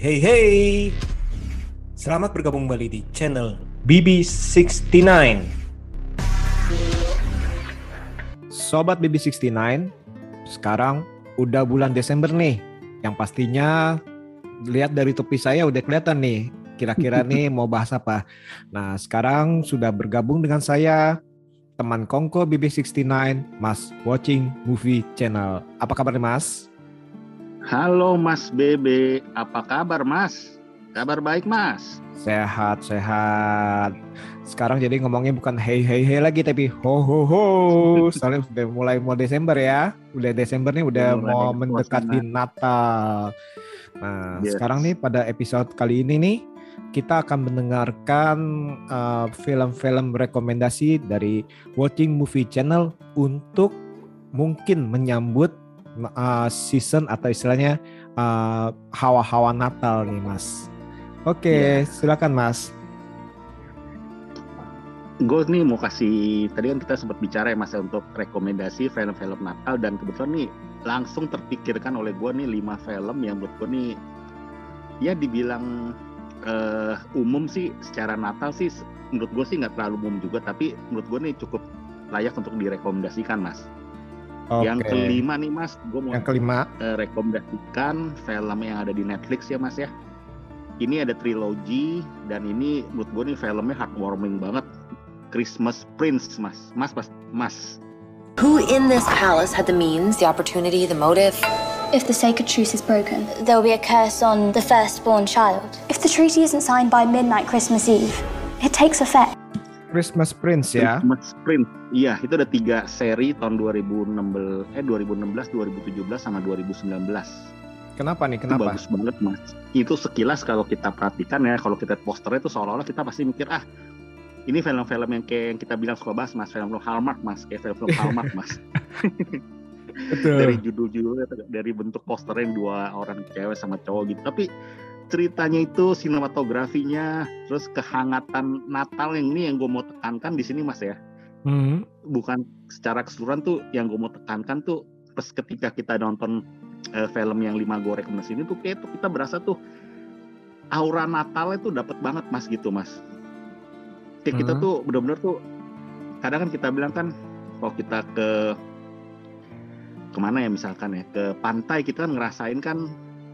Hey, hey. Selamat bergabung kembali di channel BB69. Sobat BB69, sekarang udah bulan Desember nih. Yang pastinya lihat dari topi saya udah kelihatan nih. Kira-kira nih mau bahas apa. Nah, sekarang sudah bergabung dengan saya teman Kongko BB69, Mas Watching Movie Channel. Apa kabar nih, Mas? Halo Mas Bebe, apa kabar Mas? Kabar baik Mas? Sehat, sehat. Sekarang jadi ngomongnya bukan hey hey hey lagi tapi ho ho ho. Soalnya sudah mulai mau Desember ya. Udah Desember nih udah mulai mau mendekati Natal. Nah, yes. sekarang nih pada episode kali ini nih kita akan mendengarkan uh, film-film rekomendasi dari Watching Movie Channel untuk mungkin menyambut uh, season atau istilahnya uh, hawa-hawa Natal nih Mas. Oke, okay, iya. yeah. silakan Mas. Gue nih mau kasih tadi kan kita sempat bicara ya Mas ya, untuk rekomendasi film-film Natal dan kebetulan nih langsung terpikirkan oleh gue nih lima film yang buat gue nih ya dibilang uh, umum sih secara Natal sih menurut gue sih nggak terlalu umum juga tapi menurut gue nih cukup layak untuk direkomendasikan Mas. Okay. Yang kelima nih Mas, gue mau yang kelima uh, rekomendasikan film yang ada di Netflix ya Mas ya. Ini ada trilogi dan ini menurut gue nih filmnya heartwarming banget. Christmas Prince Mas. Mas, Mas, Mas. Who in this palace had the means, the opportunity, the motive? If the sacred truce is broken, there will be a curse on the firstborn child. If the treaty isn't signed by midnight Christmas Eve, it takes effect. Christmas Prince ya. Christmas Prince. Iya, itu ada tiga seri tahun 2016 eh 2016, 2017 sama 2019. Kenapa nih? Kenapa? Itu bagus banget, Mas. Itu sekilas kalau kita perhatikan ya, kalau kita posternya itu seolah-olah kita pasti mikir ah ini film-film yang kayak yang kita bilang suka bahas mas film-film Hallmark mas kayak film-film Hallmark mas Betul. dari judul-judulnya dari bentuk posternya yang dua orang cewek sama cowok gitu tapi ceritanya itu sinematografinya terus kehangatan Natal yang ini yang gue mau tekankan di sini mas ya hmm. bukan secara keseluruhan tuh yang gue mau tekankan tuh pas ketika kita nonton uh, film yang lima gue rekomendasi ini tuh kayak tuh kita berasa tuh aura Natal itu dapat banget mas gitu mas kayak hmm. kita tuh bener-bener tuh kadang kan kita bilang kan kalau kita ke ke mana ya misalkan ya ke pantai kita kan ngerasain kan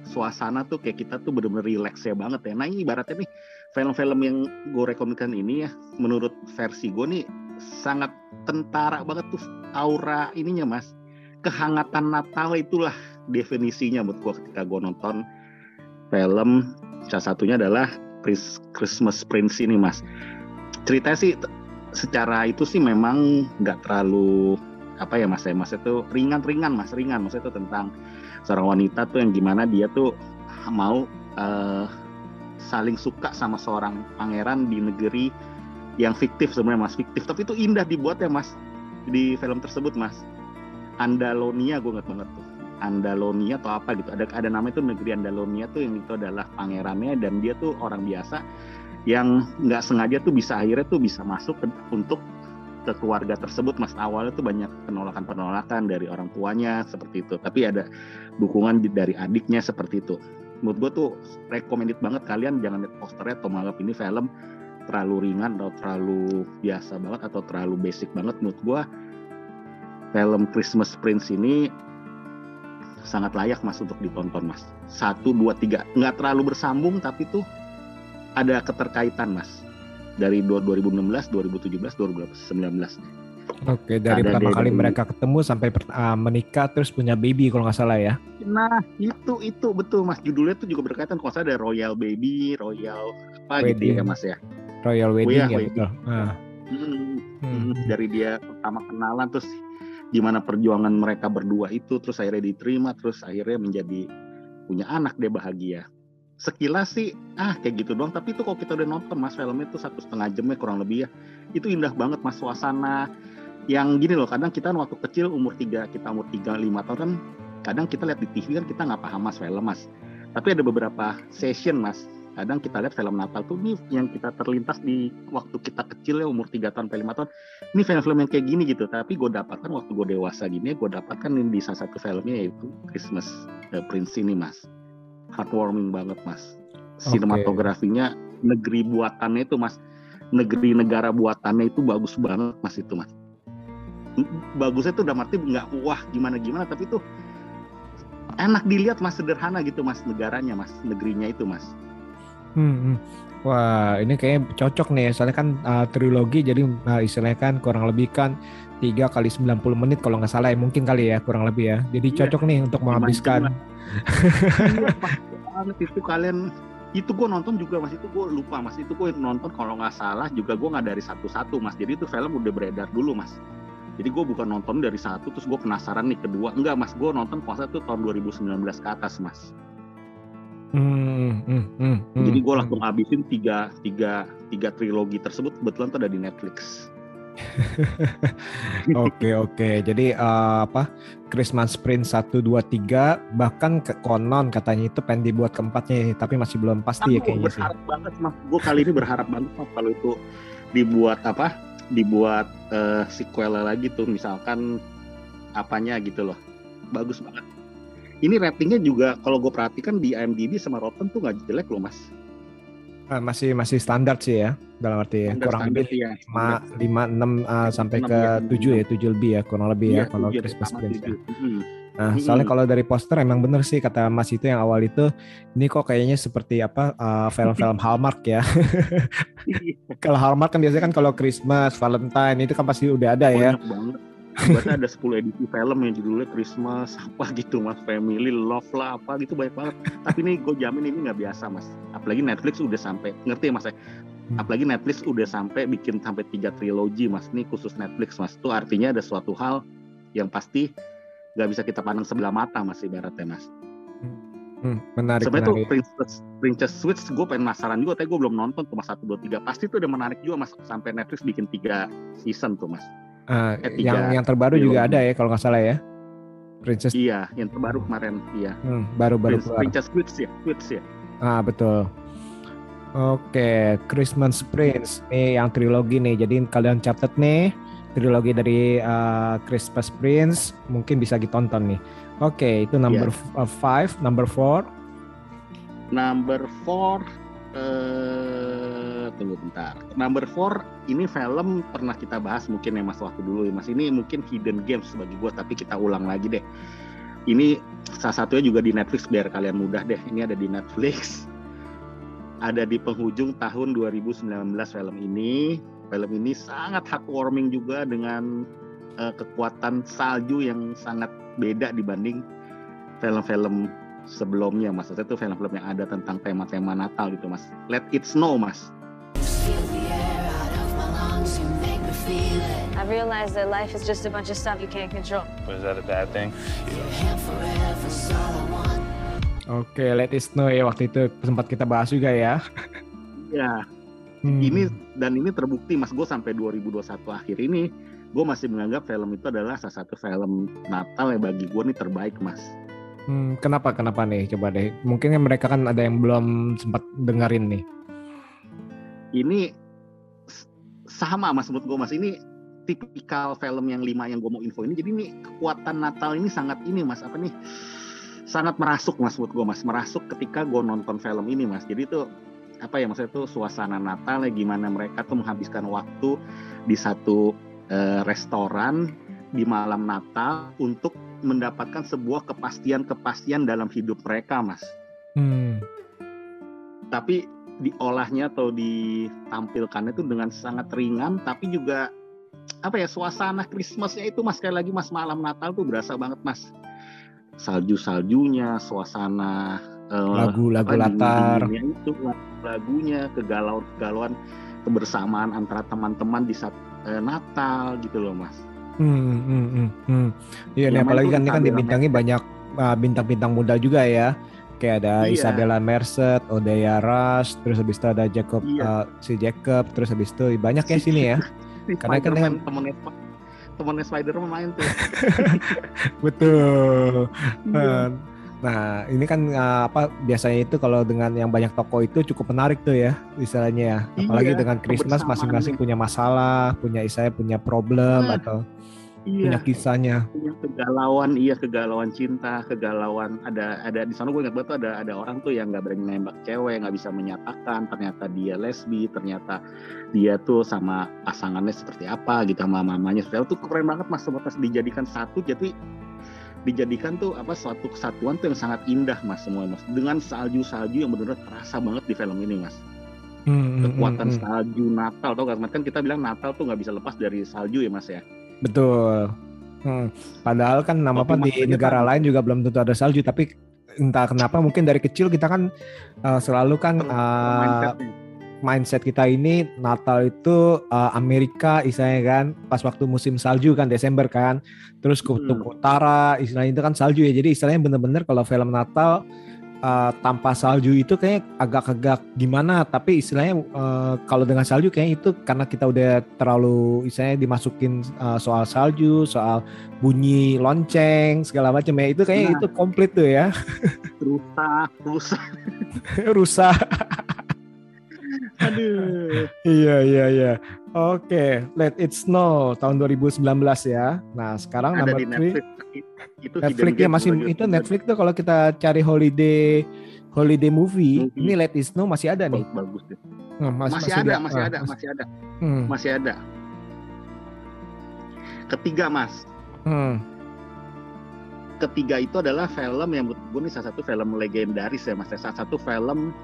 suasana tuh kayak kita tuh bener-bener relax ya banget ya. Nah ini ibaratnya nih film-film yang gue rekomendasikan ini ya, menurut versi gue nih sangat tentara banget tuh aura ininya mas. Kehangatan Natal itulah definisinya buat gue ketika gue nonton film. Salah satunya adalah Christmas Prince ini mas. Cerita sih secara itu sih memang nggak terlalu apa ya mas ya mas itu ringan-ringan mas ringan maksudnya itu tentang seorang wanita tuh yang gimana dia tuh mau uh, saling suka sama seorang pangeran di negeri yang fiktif sebenarnya mas. Fiktif. Tapi itu indah dibuat ya mas di film tersebut mas. Andalonia gue nggak banget tuh Andalonia atau apa gitu. Ada ada nama itu negeri Andalonia tuh yang itu adalah pangerannya dan dia tuh orang biasa yang nggak sengaja tuh bisa akhirnya tuh bisa masuk ke, untuk ke keluarga tersebut mas awalnya tuh banyak penolakan-penolakan dari orang tuanya seperti itu. Tapi ada dukungan dari adiknya seperti itu. Menurut gue tuh recommended banget kalian jangan lihat posternya atau menganggap ini film terlalu ringan atau terlalu biasa banget atau terlalu basic banget. Menurut gue film Christmas Prince ini sangat layak mas untuk ditonton mas. Satu dua tiga. Nggak terlalu bersambung tapi tuh ada keterkaitan mas dari 2016, 2017, 2019. Oke, dari Ada pertama kali mereka ketemu sampai uh, menikah terus punya baby kalau nggak salah ya. Nah, itu itu betul Mas. Judulnya tuh juga berkaitan kalau saya ada Royal Baby, Royal apa wedding. gitu ya Mas ya. Royal Wedding oh, ya, ya wedding. betul. Ah. Hmm, hmm. Dari dia pertama kenalan terus gimana perjuangan mereka berdua itu terus akhirnya diterima terus akhirnya menjadi punya anak dia bahagia sekilas sih ah kayak gitu doang. Tapi itu kalau kita udah nonton mas filmnya itu satu setengah jamnya kurang lebih ya. Itu indah banget mas suasana yang gini loh kadang kita waktu kecil umur tiga kita umur tiga lima tahun kan kadang kita lihat di TV kan kita nggak paham mas film mas. Tapi ada beberapa session mas. Kadang kita lihat film Natal tuh nih yang kita terlintas di waktu kita kecil ya umur tiga tahun sampai lima tahun ini film-film yang kayak gini gitu. Tapi gue dapatkan waktu gue dewasa gini gue dapatkan di salah satu filmnya yaitu Christmas uh, Prince ini mas heartwarming banget mas. Sinematografinya negeri buatannya itu mas. Negeri negara buatannya itu bagus banget mas itu mas. Bagusnya tuh udah arti nggak wah gimana gimana tapi itu enak dilihat mas sederhana gitu mas negaranya mas negerinya itu mas. Hmm, hmm. Wah, ini kayaknya cocok nih, soalnya kan uh, trilogi, jadi uh, istilahnya kan kurang lebih kan tiga kali 90 menit kalau nggak salah ya, mungkin kali ya, kurang lebih ya. Jadi iya, cocok nih untuk menghabiskan. iya, banget itu kalian. Itu gue nonton juga mas. Itu gue lupa mas. Itu gue nonton kalau nggak salah juga gue nggak dari satu-satu mas. Jadi itu film udah beredar dulu mas. Jadi gue bukan nonton dari satu terus gue penasaran nih kedua. Enggak mas. Gue nonton puasa itu tahun 2019 ke atas mas. Hmm, hmm, hmm, hmm, Jadi gue langsung habisin tiga, tiga, tiga trilogi tersebut. Kebetulan tuh ada di Netflix. Oke oke. Jadi uh, apa Christmas Prince 1 2 3 bahkan ke konon katanya itu pengen dibuat keempatnya tapi masih belum pasti Aku ya kayaknya sih. berharap banget mas. Gue kali ini berharap banget mas kalau itu dibuat apa? Dibuat uh, sequel lagi tuh misalkan apanya gitu loh. Bagus banget ini ratingnya juga kalau gue perhatikan di IMDb sama Rotten tuh nggak jelek loh mas. Uh, masih masih standar sih ya dalam arti standar, kurang lebih ya. lima lima enam uh, sampai ke ya. tujuh ya tujuh lebih ya kurang lebih ya, ya kalau Christmas Prince ya. Hmm. Nah, hmm. soalnya kalau dari poster emang bener sih kata Mas itu yang awal itu ini kok kayaknya seperti apa uh, film-film Hallmark ya. kalau Hallmark kan biasanya kan kalau Christmas, Valentine itu kan pasti udah ada ya. Banget Berarti ada 10 edisi film yang judulnya Christmas apa gitu mas, Family Love lah apa gitu banyak banget. Tapi ini gue jamin ini nggak biasa mas. Apalagi Netflix udah sampai ngerti ya mas ya. Hmm. Apalagi Netflix udah sampai bikin sampai tiga trilogi mas. Ini khusus Netflix mas. Itu artinya ada suatu hal yang pasti nggak bisa kita pandang sebelah mata mas ibaratnya mas. Hmm, menarik. Sebenarnya tuh Princess, Princess Switch gue pengen penasaran juga, tapi gue belum nonton tuh mas satu dua tiga. Pasti tuh udah menarik juga mas sampai Netflix bikin tiga season tuh mas. Uh, yang yang terbaru juga ada ya kalau nggak salah ya. Princess. Iya, yang terbaru kemarin, iya. Hmm, baru-baru Princess, Princess Switch ya, Switch ya. Ah, betul. Oke, Christmas Prince nih yang trilogi nih. Jadi kalian catat nih trilogi dari uh, Christmas Prince mungkin bisa ditonton nih. Oke, itu number yeah. Uh, five, number four. Number four uh, tunggu bentar. Number four ini film pernah kita bahas mungkin ya Mas waktu dulu ya Mas. Ini mungkin hidden games bagi gue tapi kita ulang lagi deh. Ini salah satunya juga di Netflix biar kalian mudah deh. Ini ada di Netflix. Ada di penghujung tahun 2019 film ini. Film ini sangat heartwarming juga dengan uh, kekuatan salju yang sangat beda dibanding film-film sebelumnya mas itu film-film yang ada tentang tema-tema Natal gitu mas Let It Snow mas I realize that life is just a bunch of stuff you can't control. Was that a bad thing? Oke, okay, Let It Snow ya waktu itu sempat kita bahas juga ya. Ya, hmm. ini dan ini terbukti mas gue sampai 2021 akhir ini gue masih menganggap film itu adalah salah satu film Natal yang bagi gue nih terbaik mas. Hmm, kenapa kenapa nih coba deh. Mungkin mereka kan ada yang belum sempat dengerin nih. Ini sama mas menurut gue mas ini tipikal film yang lima yang gue mau info ini. Jadi ini kekuatan Natal ini sangat ini mas apa nih sangat merasuk mas menurut gue mas merasuk ketika gue nonton film ini mas. Jadi itu apa ya maksudnya tuh suasana Natal ya gimana mereka tuh menghabiskan waktu di satu uh, restoran di malam Natal untuk mendapatkan sebuah kepastian-kepastian dalam hidup mereka, Mas. Hmm. Tapi diolahnya atau ditampilkannya itu dengan sangat ringan, tapi juga apa ya suasana Christmasnya itu Mas sekali lagi Mas malam Natal tuh berasa banget Mas. Salju-saljunya, suasana eh, lagu-lagu uh, latar itu lagunya kegalauan-kegalauan kebersamaan antara teman-teman di saat uh, Natal gitu loh Mas. Hmm, hmm, hmm, hmm. Iya nih apalagi kan ini kan dibintangi banyak uh, bintang-bintang muda juga ya. Kayak ada iya. Isabella Merced, Odeya Rush, terus habis itu ada Jacob iya. uh, si Jacob, terus habis itu banyak ya sini ya. Karena kan dengan temennya temennya Spider-Man main tuh. Betul. Iya. Nah, ini kan uh, apa biasanya itu kalau dengan yang banyak toko itu cukup menarik tuh ya istilahnya ya. Apalagi iya, dengan Christmas masing-masing punya masalah, punya istilahnya punya problem nah, atau punya kisahnya. punya kegalauan iya kegalauan cinta kegalauan ada ada di sana gue ingat banget tuh ada ada orang tuh yang nggak berani nembak cewek nggak bisa menyatakan ternyata dia lesbi ternyata dia tuh sama pasangannya seperti apa gitu sama mamanya seperti apa. Tuh keren banget mas sebatas dijadikan satu jadi dijadikan tuh apa suatu kesatuan tuh yang sangat indah mas semua mas. Dengan salju salju yang benar-benar terasa banget di film ini mas. Hmm, hmm, kekuatan hmm, hmm. salju Natal tau gak mas? Kan kita bilang Natal tuh nggak bisa lepas dari salju ya mas ya Betul. Hmm. Padahal kan nama apa di negara kan- lain juga belum tentu ada salju, tapi entah kenapa mungkin dari kecil kita kan uh, selalu kan uh, mindset kita ini Natal itu uh, Amerika istilahnya kan pas waktu musim salju kan Desember kan terus kutub Hmm. utara istilahnya itu kan salju ya jadi istilahnya bener-bener kalau film Natal uh, tanpa salju itu kayak agak-agak gimana tapi istilahnya uh, kalau dengan salju kayak itu karena kita udah terlalu istilahnya dimasukin uh, soal salju soal bunyi lonceng segala macam ya itu kayak Nah. itu komplit tuh ya rusak rusak rusak aduh Iya iya iya. Oke, Let It Snow tahun 2019 ya. Nah sekarang ada number di three Netflix itu Netflix ya masih itu Netflix tuh kalau kita cari holiday holiday movie, Movie. ini Let It Snow masih ada nih. bagus bagus deh. Hmm, masih, ada dia- masih ah, ada mas- masih ada hmm, masih ada ketiga mas hmm. ketiga itu adalah film yang menurut gue nih salah satu film legendaris ya mas salah satu film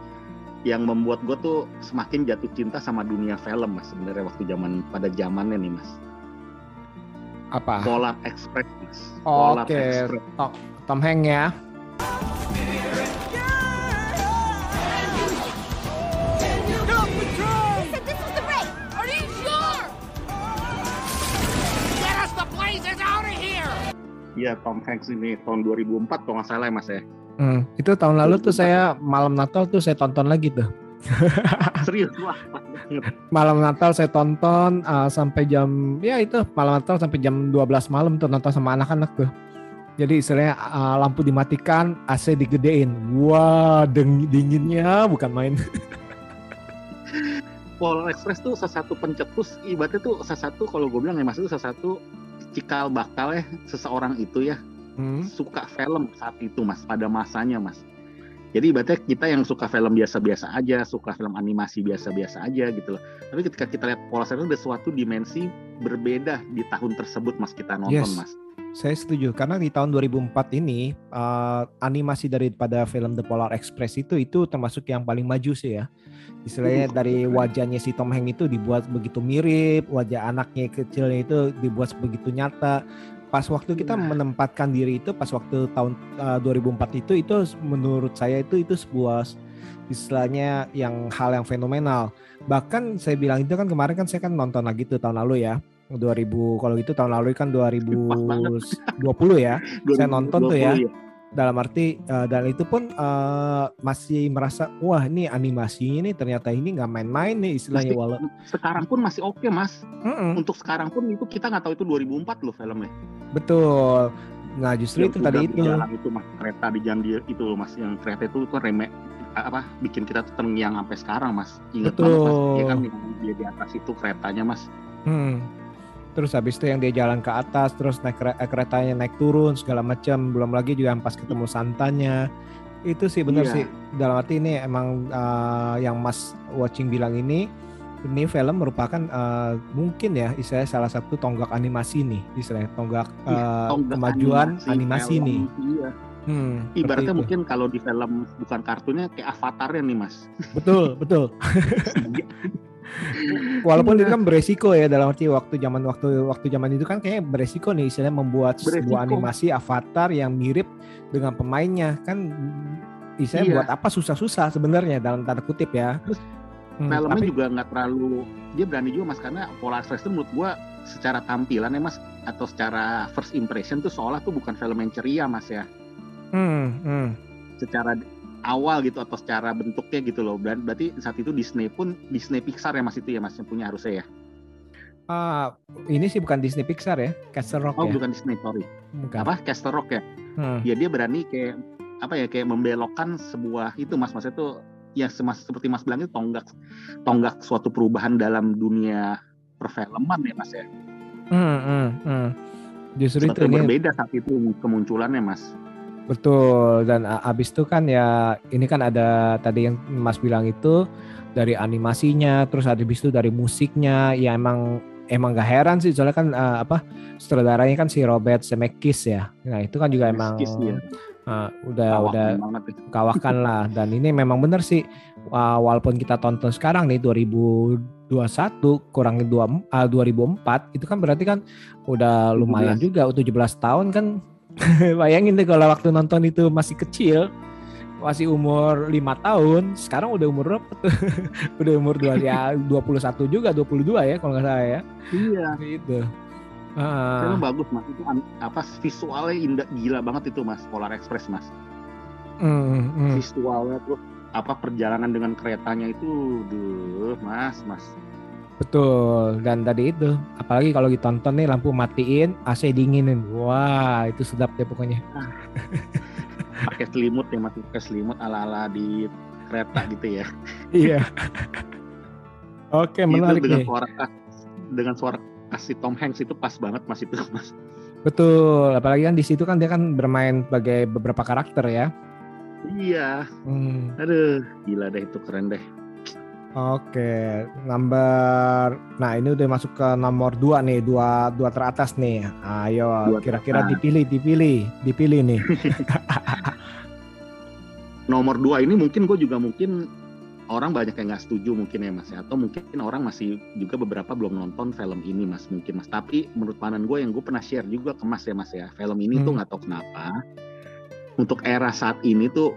yang membuat gue tuh semakin jatuh cinta sama dunia film mas sebenarnya waktu zaman pada zamannya nih mas Apa? Oh, Polar Oke, Express Tom, Tom Hanks ya. Iya Tom Hanks ini tahun 2004 kalau nggak salah ya mas ya Hmm, itu tahun lalu tuh saya malam Natal tuh saya tonton lagi tuh. serius wah. Malam Natal saya tonton uh, sampai jam ya itu malam Natal sampai jam 12 malam tuh nonton sama anak-anak tuh. Jadi istilahnya uh, lampu dimatikan, AC digedein. Wah, deng- dinginnya bukan main. Polar Express tuh salah satu pencetus ibaratnya tuh salah satu kalau gue bilang ya mas itu salah satu cikal bakal ya seseorang itu ya Hmm. suka film saat itu mas pada masanya mas jadi ibaratnya kita yang suka film biasa-biasa aja suka film animasi biasa-biasa aja gitu loh tapi ketika kita lihat Express itu ada suatu dimensi berbeda di tahun tersebut mas kita nonton Yes. mas Saya setuju karena di tahun 2004 ini uh, animasi daripada film The Polar Express itu itu termasuk yang paling maju sih ya. Istilahnya Uh, dari wajahnya si Tom Hanks itu dibuat begitu mirip, wajah anaknya kecilnya itu dibuat begitu nyata. Pas waktu kita Nah. menempatkan diri itu pas waktu tahun uh, 2004 itu itu menurut saya itu itu sebuah istilahnya yang hal yang fenomenal. Bahkan saya bilang itu kan kemarin kan saya kan nonton lagi tuh tahun lalu ya. 2000 kalau gitu tahun lalu kan 2020 ya Saya nonton tuh ya. 2020 dalam arti eh, dan itu pun eh, masih merasa wah ini animasi ini ternyata ini nggak main-main nih istilahnya walau sekarang pun masih oke mas. Mm-mm, untuk sekarang pun itu kita nggak tahu itu 2004 loh filmnya betul. Nah justru Yang itu tadi itu. berjalan itu mas kereta di jalan dia itu loh mas. Yang kereta itu tuh reme apa bikin kita tuh terngiang sampai sekarang mas. Ingat banget mas. Ya kan yang dia di atas itu keretanya mas. Hmm. Terus habis itu yang dia jalan ke atas, terus naik kere- eh, keretanya naik turun segala macam. Belum lagi juga pas ketemu santanya. Itu sih benar Iya. sih. Dalam arti ini emang eh, yang Mas Watching bilang ini, ini film merupakan eh, mungkin ya istilahnya salah satu tonggak animasi nih, istilahnya tonggak Iya, eh, tonggak kemajuan animasi, film. nih. iya Hmm, ibaratnya itu. mungkin kalau di film bukan kartunnya kayak avatarnya nih mas betul betul. Walaupun itu kan beresiko ya dalam arti waktu zaman waktu waktu zaman itu kan kayak beresiko nih istilahnya membuat sebuah Beresiko. animasi avatar yang mirip dengan pemainnya kan istilahnya Iya. buat apa susah-susah sebenarnya dalam tanda kutip ya. Terus Hmm, filmnya tapi- juga nggak terlalu dia berani juga mas karena Polar Express itu menurut gua secara tampilan ya mas atau secara first impression tuh seolah tuh bukan film yang ceria mas ya hmm, hmm. secara awal gitu atau secara bentuknya gitu loh dan berarti saat itu Disney pun Disney Pixar ya mas itu ya mas yang punya harusnya ya Ah, ini sih bukan Disney Pixar ya, Castle Rock oh ya. bukan Disney sorry Bukan. apa Castle Rock ya Hmm. ya dia berani kayak apa ya kayak membelokkan sebuah itu mas maksudnya tuh ya semas, seperti mas bilang itu tonggak tonggak suatu perubahan dalam dunia perfilman ya mas ya Hmm, hmm, hmm. Justru itu yang ini berbeda saat itu kemunculannya mas. Betul dan abis itu kan ya ini kan ada tadi yang Mas bilang itu dari animasinya, terus abis itu dari musiknya, ya emang emang gak heran sih soalnya kan eh, apa sutradaranya kan si Robert Zemeckis ya. Nah itu kan juga emang Zemeckis, eh, udah Kawakan udah kawakan lah dan ini memang bener sih uh, walaupun kita tonton sekarang nih 2021 kurangin dua uh, 2004 itu kan berarti kan udah lumayan 17. juga 17 tahun kan bayangin deh kalau waktu nonton itu masih kecil masih umur lima tahun sekarang udah umur berapa tuh udah umur dua ya 21 juga 22 ya kalau nggak salah ya Iya. itu Film Ah, bagus mas. Itu apa visualnya indah gila banget itu mas. Polar Express mas. mm, mm. Visualnya terus apa perjalanan dengan keretanya itu, duh mas mas. Betul, dan tadi itu, apalagi kalau ditonton nih lampu matiin, AC dinginin, wah itu sedap deh pokoknya. Pakai selimut ya mas. Pakai selimut ala ala di kereta gitu ya. Iya. Oke, menarik itu dengan nih. suara dengan suara kasih Tom Hanks itu pas banget mas itu mas. Betul, apalagi kan di situ kan dia kan bermain sebagai beberapa karakter ya. Iya. Hmm, Aduh, gila deh itu keren deh. Oke, nomor, nah ini udah masuk ke nomor dua nih, dua dua teratas nih. Ayo, kira-kira dipilih, dipilih, dipilih nih. Nomor dua ini mungkin gue juga mungkin orang banyak yang nggak setuju mungkin ya mas ya. Atau mungkin orang masih juga beberapa belum nonton film ini mas mungkin mas. Tapi menurut pandangan gue yang gue pernah share juga ke mas ya mas ya. Film ini tuh Hmm. nggak tahu kenapa. Untuk era saat ini tuh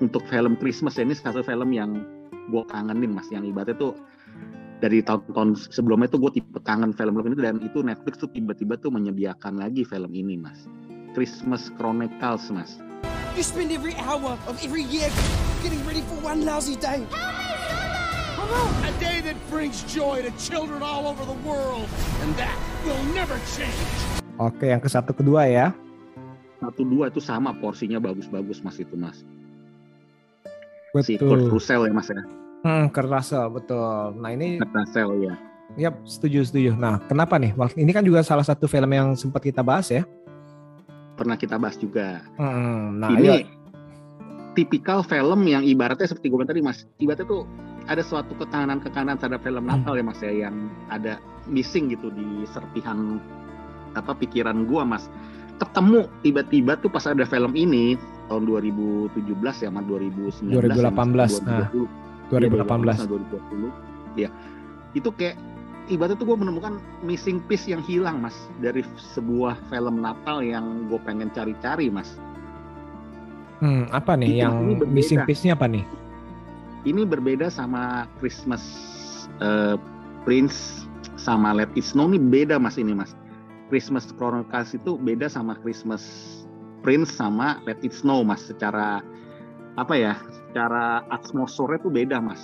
untuk film Christmas ya, ini satu film yang gue kangenin mas. Yang ibaratnya tuh dari tahun-tahun sebelumnya tuh gue tipe kangen film-film ini dan itu Netflix tuh tiba-tiba tuh menyediakan lagi film ini mas. Christmas Chronicles mas. You spend every hour of every year getting ready for one lousy day. A day that brings joy to children all over the world. And that will never change. Oke, yang ke satu kedua ya. satu dua itu sama porsinya bagus-bagus mas itu mas si Kurt Betul. Russell ya mas ya Hmm, Kurt Russell, betul. Nah ini Kurt Russell ya Yap, setuju, setuju. Nah, kenapa nih? Ini kan juga salah satu film yang sempat kita bahas ya. pernah kita bahas juga Hmm, nah, ini tipikal film yang ibaratnya seperti gue tadi mas ibaratnya tuh ada suatu kekanan-kekanan terhadap film Hmm. Natal ya mas ya yang ada missing gitu di serpihan apa pikiran gua mas ketemu tiba-tiba tuh pas ada film ini tahun 2017 ya sama 2019 ya, Mas, 2018, nah. 2020. 2018. Iya, 2020. Ya. Itu kayak ibaratnya tuh gue menemukan missing piece yang hilang mas dari sebuah film Natal yang gue pengen cari-cari mas. Hmm, apa nih Itu yang missing piece-nya apa nih? Ini berbeda sama Christmas eh, Prince sama Let It Snow ini beda mas ini mas. Christmas Chronicles itu beda sama Christmas Prince sama Let It Snow mas. Secara apa ya? Secara atmosfer itu beda mas.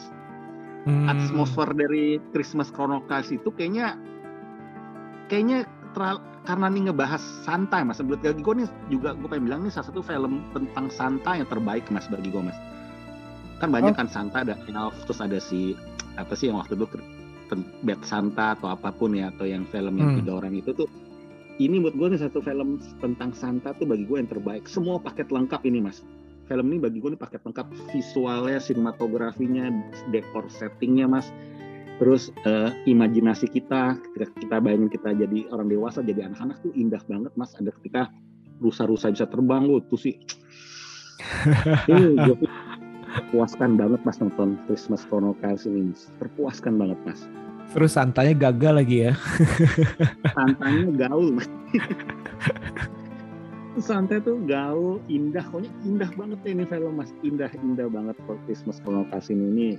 Hmm, atmosfer dari Christmas Chronicles itu kayaknya kayaknya teral- karena nih ngebahas santai mas menurut bagi gue nih juga gue pengen bilang nih salah satu film tentang santai yang terbaik mas bagi gue mas kan banyak Oh. kan Santa ada Elf terus ada si apa sih yang waktu itu Bad Santa atau apa pun ya atau yang film yang Hmm. tiga orang itu tuh ini menurut gue nih satu film tentang Santa tuh bagi gue yang terbaik. Semua paket lengkap ini mas. Film ini bagi gue nih paket lengkap. Visualnya sinematografinya dekor settingnya mas. Terus eh, imajinasi kita ketika kita bayangin kita jadi orang dewasa jadi anak-anak tuh indah banget mas. Ada ketika rusa-rusa bisa terbang loh tuh sih. Gue terpuaskan banget mas nonton Christmas Chronicles ini mas. Terpuaskan banget mas Terus santanya gagal lagi ya. santainya gaul. Santai tuh gaul indah. Pokoknya indah banget deh ini film mas. Indah indah banget kok Christmas Chronicles ini.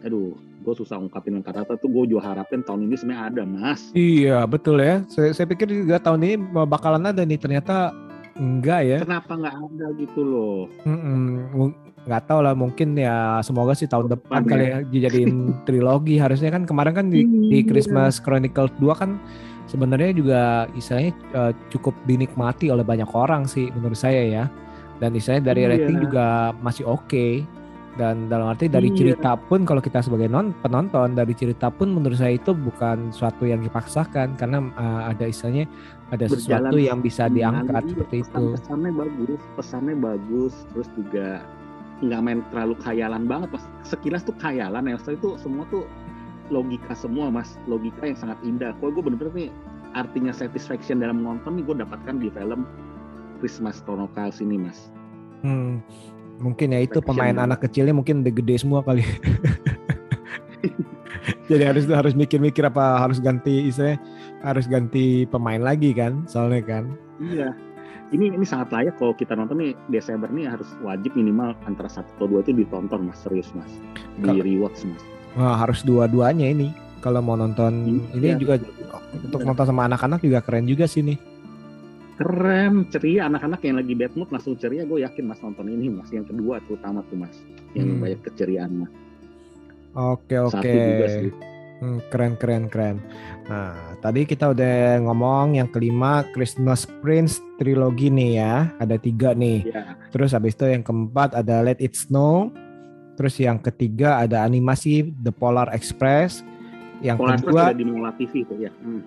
Aduh gue susah ungkapin kata-kata tuh. Gue juga harapin tahun ini sebenarnya ada mas. Iya, betul ya. Saya, saya pikir juga tahun ini bakalan ada nih, ternyata enggak ya. kenapa nggak ada gitu loh? Mm-mm, mu- nggak tahu lah mungkin ya semoga sih tahun depan Depan kali ya dijadiin trilogi harusnya kan kemarin kan di, di Iya. Christmas Chronicles 2 kan sebenarnya juga istilahnya eh, cukup dinikmati oleh banyak orang sih menurut saya ya dan istilahnya dari Iya. rating juga masih oke dan dalam arti dari Iya. cerita pun kalau kita sebagai non penonton dari cerita pun menurut saya itu bukan suatu yang dipaksakan karena uh, ada istilahnya ada sesuatu Berjalan yang bisa diangkat Mengalir, seperti pesan- itu Pesannya bagus, pesannya bagus, terus juga nggak main terlalu khayalan banget mas. Sekilas tuh khayalan ya, setelah itu semua tuh logika semua mas, logika yang sangat indah. Kok gue bener-bener nih artinya satisfaction dalam menonton nih gue dapatkan di film Christmas Chronicles ini mas. Hmm, mungkin ya itu pemain anak kecilnya mungkin udah gede semua kali. Jadi harus harus mikir-mikir apa harus ganti istilahnya harus ganti pemain lagi kan soalnya kan. Iya. Ini ini sangat layak kalau kita nonton nih Desember nih harus wajib minimal antara satu atau dua itu ditonton mas serius mas di rewatch mas. Wah, harus dua-duanya ini kalau mau nonton ini Iya. juga untuk nonton sama anak-anak juga keren juga sih nih. keren ceria anak-anak yang lagi bad mood langsung ceria gue yakin mas nonton ini mas yang kedua terutama tuh mas yang Hmm. banyak keceriaan mas Oke satu oke. juga sih Hmm, keren keren keren. Nah tadi kita udah ngomong yang kelima Christmas Prince trilogi nih ya ada tiga nih. ya Terus habis itu yang keempat ada Let It Snow. Terus yang ketiga ada animasi The Polar Express. Yang Polar Express kedua, ada di Mola TV itu ya Hmm.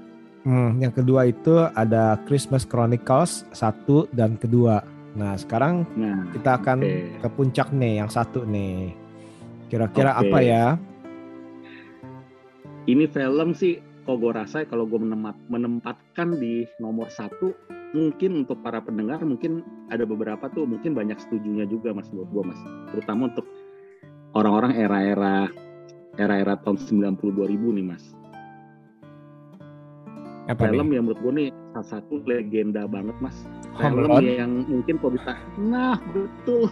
hmm, yang kedua itu ada Christmas Chronicles satu dan kedua. Nah sekarang nah kita akan Oke. ke puncak nih yang satu nih. Kira-kira Oke. apa ya? Ini film sih kalau gue rasa kalau gue menempatkan di nomor satu mungkin untuk para pendengar mungkin ada beberapa tuh mungkin banyak setujunya juga mas buat gue mas. Terutama untuk orang-orang era-era era-era tahun 90 2000 nih mas. Apa film nih? yang menurut gue nih salah satu legenda banget mas. Home film Alone? yang mungkin kalau bisa nah betul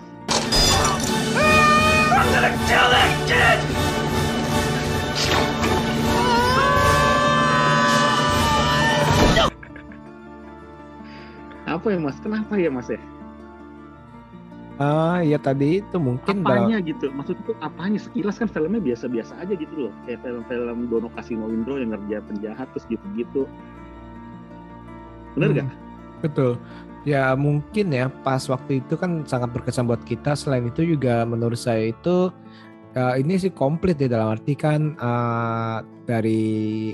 apa ya mas kenapa ya mas ya Ah, ya tadi itu mungkin dalam- apanya gitu maksud itu apanya sekilas kan filmnya biasa-biasa aja gitu loh kayak film-film Dono Kasino Indro yang ngerja penjahat terus gitu-gitu bener Hmm, gak? Betul. Ya mungkin ya pas waktu itu kan sangat berkesan buat kita. Selain itu juga menurut saya itu eh, ini sih komplit ya dalam arti kan eh, dari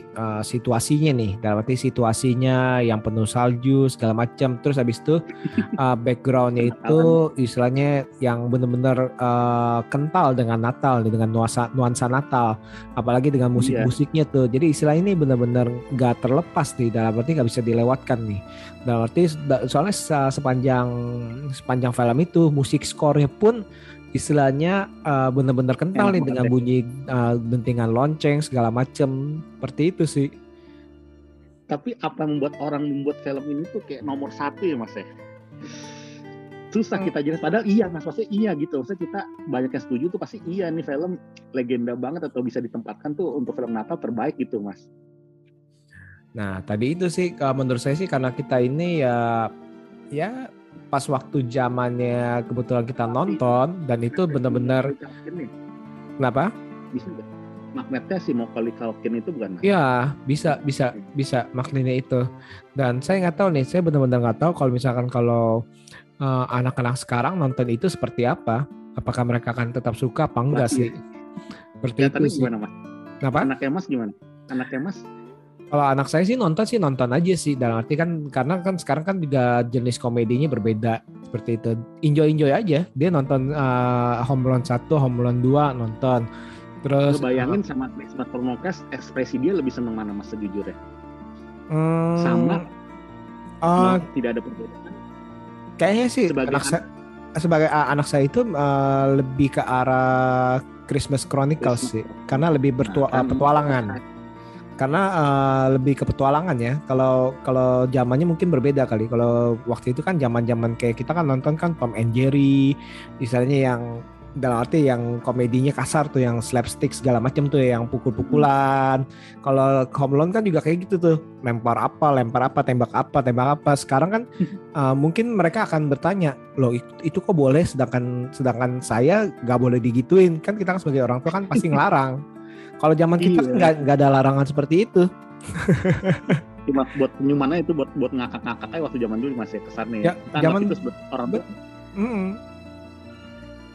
eh, situasinya nih. Dalam arti situasinya yang penuh salju segala macam. Terus habis itu eh, backgroundnya itu istilahnya yang benar-benar eh, kental dengan Natal nih, dengan nuansa nuansa Natal. Apalagi dengan musik-musiknya tuh. Jadi istilah ini benar-benar nggak terlepas nih. Dalam arti nggak bisa dilewatkan nih. Dalam arti soalnya se- sepanjang sepanjang film itu musik skornya pun istilahnya uh, benar-benar kental Enak nih dengan ya. bunyi uh, dentingan lonceng segala macem seperti itu sih. tapi apa yang membuat orang membuat film ini tuh kayak nomor satu ya mas ya susah Hmm. kita jelas padahal iya mas maksudnya iya gitu maksudnya kita banyak yang setuju tuh pasti iya nih film legenda banget atau bisa ditempatkan tuh untuk film Natal terbaik gitu mas Nah tadi itu sih menurut saya sih karena kita ini ya ya pas waktu zamannya kebetulan kita nonton dan itu benar-benar kenapa? bisa magnetnya si Macaulay Culkin itu bukan mas Iya, bisa, bisa, bisa maknanya itu. Dan saya nggak tahu nih, saya benar-benar nggak tahu kalau misalkan kalau eh, anak-anak sekarang nonton itu seperti apa. Apakah mereka akan tetap suka apa enggak Lah, sih? Seperti itu Kelihatannya sih. gimana mas Kenapa? anaknya mas gimana anaknya mas Kalau anak saya sih nonton sih nonton aja sih. Dalam arti kan karena kan sekarang kan juga jenis komedinya berbeda seperti itu. Enjoy enjoy aja. Dia nonton eh, Home Alone 1, Home Alone 2 nonton. Terus Lu bayangin sama Christmas Chronicles ekspresi dia lebih seneng mana mas sejujurnya hmm, sama eh, Nah, tidak ada perbedaan Kayaknya sih Sebagai anak saya sebagai uh, anak saya itu uh, lebih ke arah Christmas Chronicles Christmas sih, karena lebih bertua Nah, kan- petualangan. Karena uh, lebih ke petualangan ya. Kalau kalau zamannya mungkin berbeda kali. Kalau waktu itu kan zaman-zaman kayak kita kan nonton kan Tom and Jerry, misalnya yang dalam arti yang komedinya kasar tuh yang slapstick segala macam tuh yang pukul-pukulan. Kalau Home Alone kan juga kayak gitu tuh, lempar apa, lempar apa, tembak apa, tembak apa. Sekarang kan uh, mungkin mereka akan bertanya, loh itu, itu kok boleh, sedangkan sedangkan saya nggak boleh digituin. Kan kita kan sebagai orang tua kan pasti ngelarang. Kalau zaman kita kan Iya. nggak ada larangan seperti itu. cuma buat penyumannya itu buat buat ngakak-ngakak aja waktu zaman dulu masih kesannya Ya, Kita zaman- itu orang tua Mm.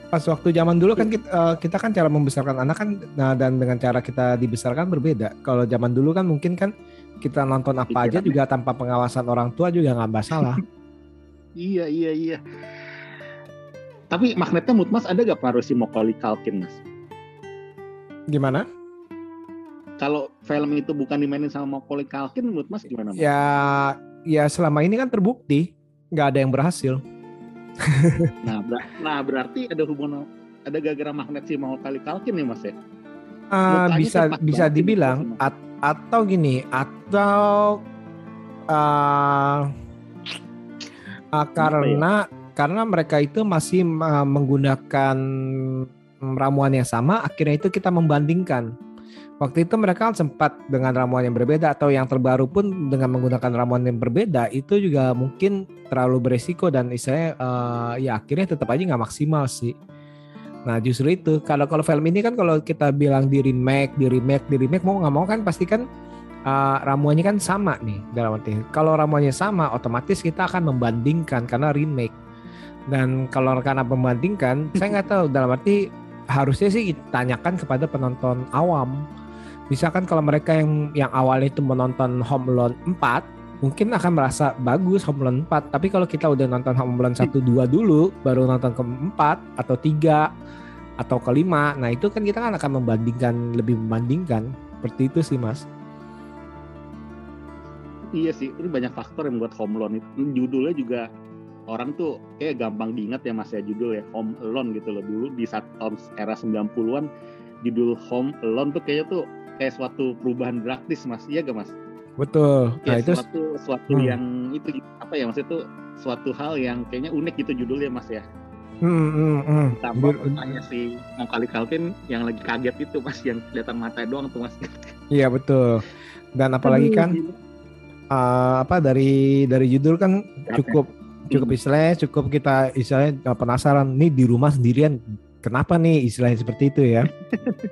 pas waktu zaman dulu kan kita, uh, kita kan cara membesarkan anak kan nah dan dengan cara kita dibesarkan berbeda. Kalau zaman dulu kan mungkin kan kita nonton apa aja juga tanpa pengawasan orang tua juga nggak masalah. iya iya iya. Tapi magnetnya Mutmas ada gak pengaruh si Macaulay Culkin mas? Gimana? Kalau film itu bukan dimainin sama Macaulay Culkin, menurut Mas gimana? Mas? Ya, ya selama ini kan terbukti nggak ada yang berhasil. nah, ber nah berarti ada hubungan ada gara-gara magnet si Macaulay Culkin nih Mas ya? Uh, bisa bisa dibilang at, atau gini atau uh, uh, karena ya? karena mereka itu masih uh, menggunakan ramuan yang sama, akhirnya itu kita membandingkan. Waktu itu mereka kan sempat dengan ramuan yang berbeda atau yang terbaru pun dengan menggunakan ramuan yang berbeda itu juga mungkin terlalu beresiko dan istilahnya uh, ya akhirnya tetap aja nggak maksimal sih. Nah justru itu kalau kalau film ini kan kalau kita bilang di remake, di remake, di remake mau nggak mau kan pasti kan uh, ramuannya kan sama nih dalam arti. Kalau ramuannya sama otomatis kita akan membandingkan karena remake. Dan kalau karena membandingkan, saya nggak tahu dalam arti harusnya sih tanyakan kepada penonton awam. Misalkan kalau mereka yang yang awalnya itu menonton Home Alone 4, mungkin akan merasa bagus Home Alone 4. Tapi kalau kita udah nonton Home Alone 1 2 dulu, baru nonton keempat atau tiga atau kelima, nah itu kan kita kan akan membandingkan lebih membandingkan. Seperti itu sih, Mas. Iya sih, ini banyak faktor yang buat Home Alone itu. Judulnya juga orang tuh kayak gampang diingat ya mas ya judul ya Home Alone gitu loh dulu di saat tahun era 90-an judul Home Alone tuh kayaknya tuh kayak suatu perubahan drastis mas iya gak mas betul kayak nah, itu suatu suatu hmm. yang itu apa ya mas itu suatu hal yang kayaknya unik gitu judulnya mas ya Hmm, hmm, hmm. Tambah tanya si mau kali Calvin yang lagi kaget itu mas yang kelihatan mata doang tuh mas. Iya betul. Dan apalagi kan uh, apa dari dari judul kan cukup cukup hmm. istilahnya cukup kita istilahnya penasaran nih di rumah sendirian kenapa nih istilahnya seperti itu ya?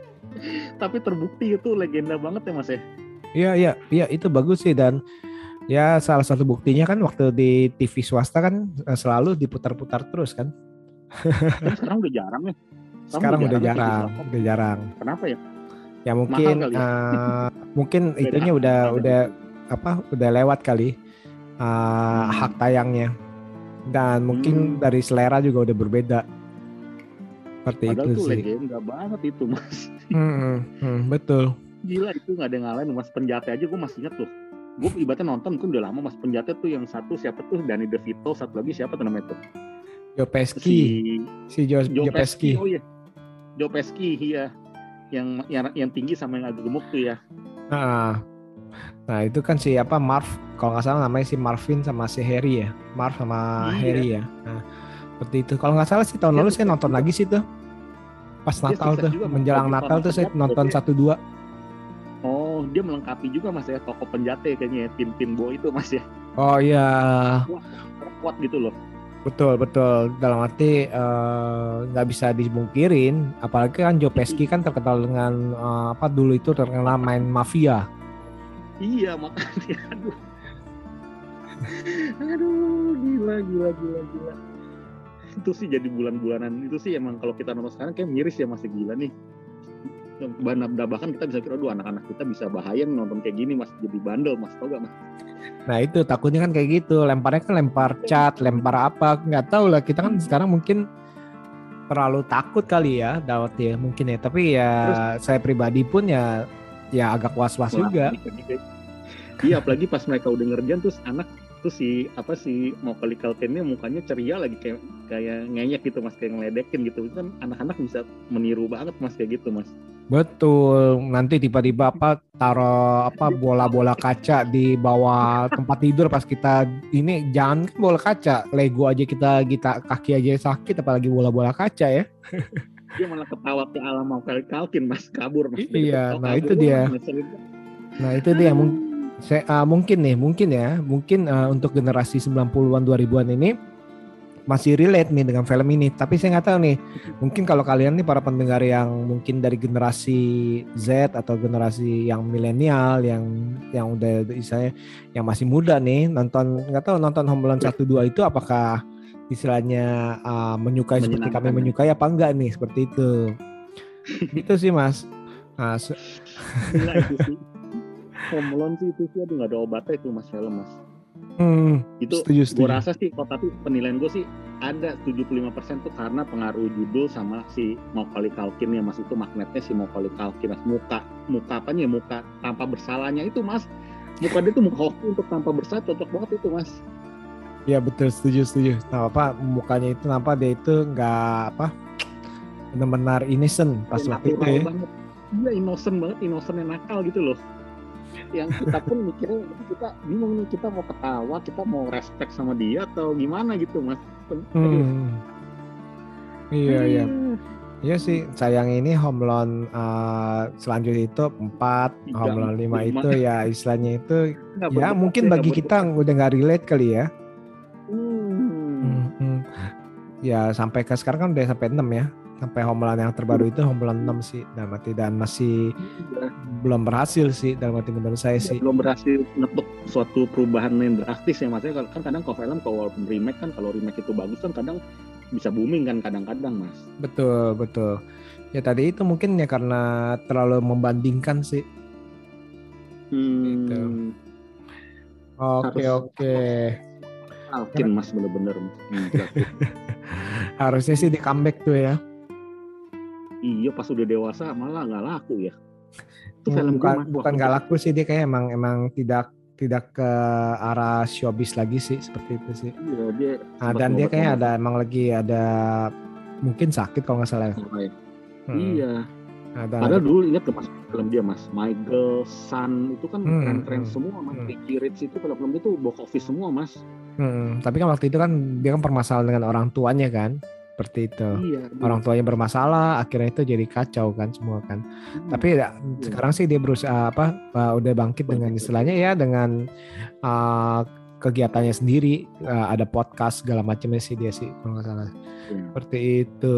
Tapi terbukti itu legenda banget ya mas ya? Iya iya iya itu bagus sih dan ya salah satu buktinya kan waktu di TV swasta kan eh, selalu diputar-putar terus kan. Sekarang udah jarang ya? Sekarang, sekarang udah jarang udah jarang. Kenapa ya? Ya mungkin ya? Uh, mungkin itunya udah udah apa udah lewat kali uh, hmm. hak tayangnya dan mungkin hmm. dari selera juga udah berbeda. Seperti Padahal itu tuh sih. legenda banget itu mas. Hmm, hmm, betul. Gila itu nggak ada yang ngalahin mas penjate aja gue masih ingat tuh. Gue ibaratnya nonton kan udah lama mas penjate tuh yang satu siapa tuh? Danny DeVito satu lagi siapa tuh namanya tuh? Joe Pesci. Si, si Joe, Joe, Joe Pesci. oh iya. Joe Pesci iya. Yang yang yang tinggi sama yang agak gemuk tuh ya. Ah Nah itu kan si apa Marv kalau nggak salah namanya si Marvin sama si Harry ya Marv sama iya. Harry ya. Nah seperti itu kalau nggak salah sih tahun lalu saya nonton lagi sih tuh pas dia Natal tuh juga, menjelang Natal tuh saya nonton satu dua. Oh dia melengkapi juga mas ya toko penjate kayaknya ya pin-pin bo itu mas ya. Oh iya. Kuat, kuat gitu loh. Betul betul dalam arti eh, nggak uh, bisa dimungkirin apalagi kan Joe Pesci kan terkenal dengan uh, apa dulu itu terkenal main mafia iya makanya aduh. Aduh gila gila gila gila. Itu sih jadi bulan-bulanan. Itu sih emang kalau kita nonton sekarang kayak miris ya masih gila nih. Bahkan kita bisa kira dua anak-anak kita bisa bahaya nonton kayak gini mas. Jadi bandel mas. Tau gak mas? Nah itu takutnya kan kayak gitu. Lemparnya kan lempar cat lempar apa nggak tahu lah. Kita kan sekarang mungkin terlalu takut kali ya Dawat ya. Mungkin ya. Tapi ya Terus, saya pribadi pun ya ya agak was-was juga. Iya, apalagi pas mereka udah ngerjain terus anak tuh si apa sih mau kali kalkennya mukanya ceria lagi kayak kayak ngeyek gitu mas kayak ngeledekin gitu. Kan anak-anak bisa meniru banget mas kayak gitu mas. Betul. Nanti tiba-tiba apa taruh apa bola-bola kaca di bawah tempat tidur pas kita ini jangan kan bola kaca lego aja kita kita kaki aja sakit apalagi bola-bola kaca ya. Dia malah ketawa ke alam mau kali kalkin mas kabur mas. Iya nah itu dia. Nah itu dia saya uh, mungkin nih mungkin ya mungkin uh, untuk generasi 90-an 2000-an ini masih relate nih dengan film ini tapi saya nggak tahu nih mungkin kalau kalian nih para pendengar yang mungkin dari generasi Z atau generasi yang milenial yang yang udah misalnya yang masih muda nih nonton nggak tahu nonton Home Alone 1 2 itu apakah istilahnya uh, menyukai seperti kami menyukai apa enggak nih seperti itu. itu sih Mas. Nah, Home Alone sih itu sih aduh nggak ada obatnya itu mas film mas. hmm, Itu setuju gue setuju. rasa sih kok tapi penilaian gue sih ada 75% tuh karena pengaruh judul sama si Macaulay Culkin ya mas itu magnetnya si Macaulay Culkin mas muka muka apanya ya muka tanpa bersalahnya itu mas muka dia tuh muka hoki untuk tanpa bersalah cocok banget itu mas Iya betul setuju setuju. Nah, apa mukanya itu nampak dia itu nggak apa benar-benar innocent pas Dia waktu itu ya. iya innocent banget innocent yang nakal gitu loh yang kita pun mikirnya kita bingung nih kita mau ketawa kita mau respect sama dia atau gimana gitu mas. Hmm. Iya iya. Aduh. Iya sih, sayang ini home loan uh, selanjutnya itu 4, Tiga, home loan 5 lima. itu ya istilahnya itu Nggak ya mungkin bagi nggak kita udah nggak relate kali ya. Hmm. Hmm. Ya sampai ke sekarang kan udah sampai 6 ya. Sampai home loan yang terbaru itu home loan 6 sih dalam arti dan masih Iya, belum berhasil sih dalam arti menurut saya ya, sih. belum berhasil ngetuk suatu perubahan yang drastis ya maksudnya kan kadang kalau film kalau walaupun remake kan kalau remake itu bagus kan kadang bisa booming kan kadang-kadang mas Betul, betul. Ya tadi itu mungkin ya karena terlalu membandingkan sih. Gitu. hmm. Oke, Harus- oke. Alkin mas bener-bener tuh. Harusnya sih di comeback tuh ya. Iya pas udah dewasa malah nggak laku ya itu Hmm, film bukan bukan gak laku sih dia kayak emang emang tidak tidak ke arah showbiz lagi sih seperti itu sih. iya dia Nah, dan dia kayak ada emang lagi ada mungkin sakit kalau nggak salah. ya. ya. Hmm. iya Ada, Padahal dulu ingat ke mas film dia mas, Girl, Sun itu kan Hmm, keren-keren hmm, semua mas. hmm. Ricky Rich itu film-film dia tuh box office semua mas. Hmm, tapi kan waktu itu kan dia kan permasalahan dengan orang tuanya kan, seperti itu. Iya. Orang tuanya bermasalah, akhirnya itu jadi kacau kan semua kan. Hmm. Tapi ya, sekarang sih dia berusaha apa, uh, udah bangkit dengan istilahnya ya dengan uh, kegiatannya sendiri, uh, ada podcast segala macamnya sih dia sih kalau nggak salah. Iya. Seperti itu.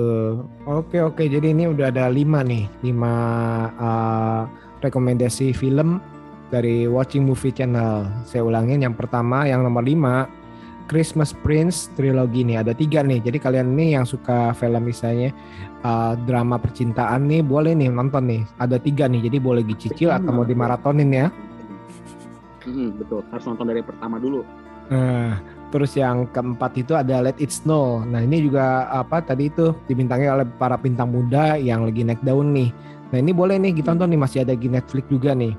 Oke oke, jadi ini udah ada lima nih, lima uh, rekomendasi film dari Watching Movie Channel. Saya ulangin yang pertama, yang nomor lima, Christmas Prince trilogi nih. Ada tiga nih. Jadi kalian nih yang suka film misalnya uh, drama percintaan nih, boleh nih nonton nih. Ada tiga nih, jadi boleh dicicil atau mau dimaratonin ya. Hmm, betul. Harus nonton dari pertama dulu. Nah, terus yang keempat itu ada Let It Snow. Nah, ini juga apa tadi itu dibintangi oleh para bintang muda yang lagi naik daun nih. Nah, ini boleh nih kita tonton nih masih ada di Netflix juga nih.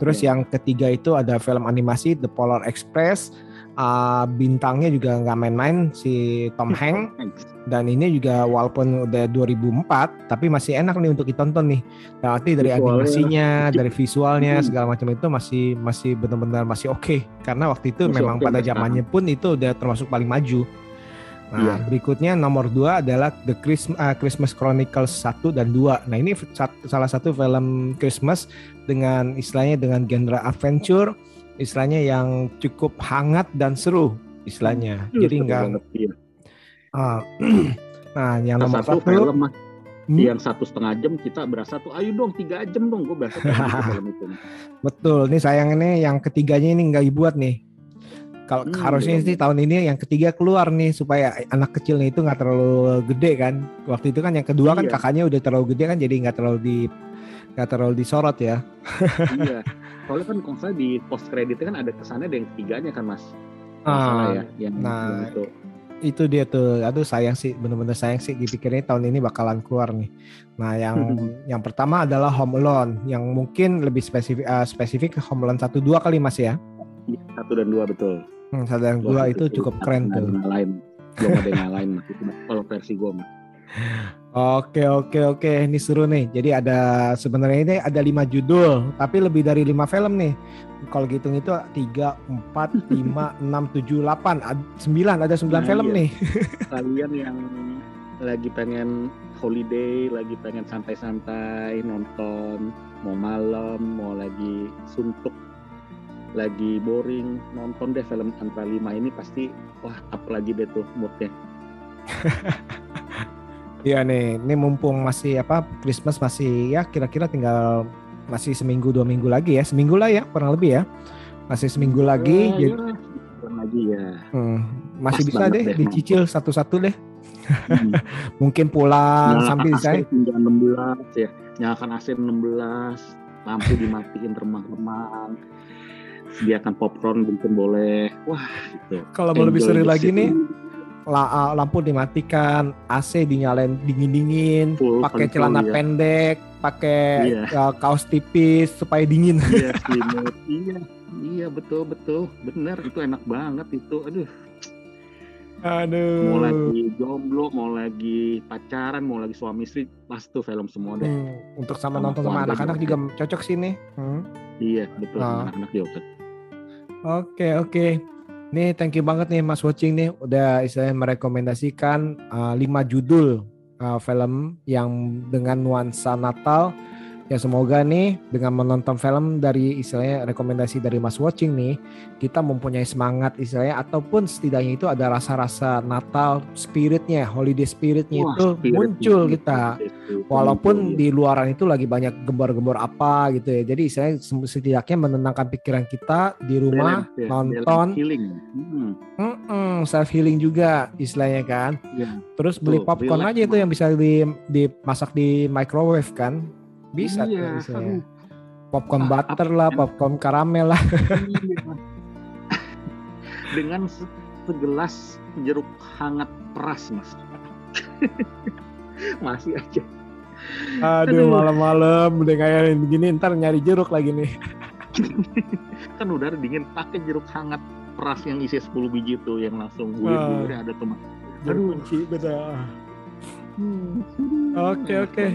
Terus Oke. yang ketiga itu ada film animasi The Polar Express. Ah, bintangnya juga nggak main-main si Tom Hanks Thanks. dan ini juga walaupun udah 2004 tapi masih enak nih untuk ditonton nih. Nah, arti dari Visualnya. animasinya, dari visualnya Hmm. segala macam itu masih masih benar-benar masih oke karena waktu itu Masih memang oke pada zamannya pun itu udah termasuk paling maju. Nah, Iya. berikutnya nomor dua adalah The Christmas, Christmas Chronicles 1 dan 2. Nah, ini salah satu film Christmas dengan istilahnya dengan genre adventure, istilahnya yang cukup hangat dan seru istilahnya. Hmm, Jadi enggak iya. ah, Nah, yang nomor satu satu, film Hmm? yang satu setengah jam kita berasa tuh ayo dong tiga jam dong gue berasa gitu film itu betul. Nih sayang ini yang ketiganya ini nggak dibuat nih. Kalau Hmm, harusnya belum. sih tahun ini yang ketiga keluar nih supaya anak kecilnya itu nggak terlalu gede kan. Waktu itu kan yang kedua kan Iya. kakaknya udah terlalu gede kan jadi nggak terlalu di nggak terlalu disorot ya. iya soalnya kan kalau saya di post kreditnya kan ada kesannya ada yang ketiganya kan mas Ah, ya yang nah, itu itu dia tuh. Aduh sayang sih, bener-bener sayang sih dipikirnya tahun ini bakalan keluar nih. Nah yang yang pertama adalah Home Alone yang mungkin lebih spesifik eh, spesifik Home Alone satu dua kali mas ya. Iya, satu dan dua betul Hmm, satu dan dua itu cukup keren tuh. lain belum ada yang lain mas itu kalau versi gue mas Oke oke oke ini seru nih. Jadi ada sebenarnya ini ada lima judul, tapi lebih dari lima film nih. Kalau hitung itu tiga, empat, lima, enam, tujuh, delapan, sembilan ada sembilan Nah, film iya. nih. kalian yang lagi pengen holiday lagi pengen santai-santai nonton mau malam mau lagi suntuk lagi boring nonton deh film antara lima ini pasti wah up lagi deh tuh moodnya Iya nih, ini mumpung masih apa Christmas masih ya kira-kira tinggal masih seminggu dua minggu lagi ya, seminggu lah ya kurang lebih ya, masih seminggu lagi. Ya, jadi, ya, sebulan lagi ya hmm, masih Pas bisa deh deh, dicicil satu-satu deh. Hmm. Mungkin pulang Nyalakan sambil saya. hingga 16 ya. Nyalakan AC 16, lampu dimatiin remang-remang. Sediakan popcorn mungkin boleh. Wah, gitu. Kalau mau lebih seru lagi nih, la- lampu dimatikan, AC dinyalain dingin-dingin, pakai celana ya. pendek, pakai Iya. uh, kaos tipis supaya dingin. Iya, iya, iya betul betul, bener itu enak banget itu. Aduh, Aduh. mau lagi jomblo, mau lagi pacaran, mau lagi suami istri, pas tuh film semua deh. Hmm, untuk sama Sama nonton sama anak-anak juga. juga cocok sih nih. Hmm. Iya, betul. Ah. Anak-anak juga. cocok. Oke oke. Nih thank you banget nih Mas Watching nih udah istilahnya merekomendasikan uh, 5 judul uh, film yang dengan nuansa Natal. Ya semoga nih dengan menonton film dari istilahnya rekomendasi dari Mas Watching nih kita mempunyai semangat istilahnya ataupun setidaknya itu ada rasa-rasa Natal spiritnya, holiday spiritnya Wah, itu spirit muncul itu, kita. Walaupun di luaran itu lagi banyak gembor-gembor apa gitu ya. Jadi saya setidaknya menenangkan pikiran kita di ya. rumah Balance, ya, nonton balance healing. Hmm, self healing juga istilahnya kan. iya. Terus beli popcorn aja itu yang bisa di dimasak di microwave kan. Bisa tuh Iya, istilahnya. aduh. Popcorn Ah, butter lah, popcorn karamel lah. Iya. Dengan se- segelas jeruk hangat peras, Mas. Masih aja. Aduh, Aduh. malam-malam udah kayak begini ntar nyari jeruk lagi nih. kan udara dingin pakai jeruk hangat peras yang isi 10 biji tuh yang langsung buir Ah. buir ada tomat Jeruk kunci betul. Oke, oke.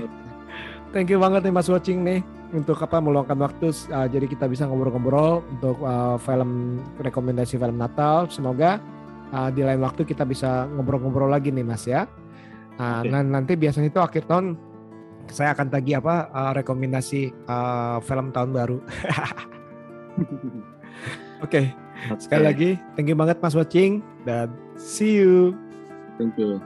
Thank you banget nih Mas Watching nih untuk apa meluangkan waktu uh, jadi kita bisa ngobrol-ngobrol untuk uh, film rekomendasi film Natal. Semoga uh, di lain waktu kita bisa ngobrol-ngobrol lagi nih Mas ya. Nah, nan- nanti biasanya itu akhir tahun saya akan tagih apa uh, rekomendasi uh, film tahun baru. Oke, sekali lagi thank you banget Mas Watching dan see you. thank you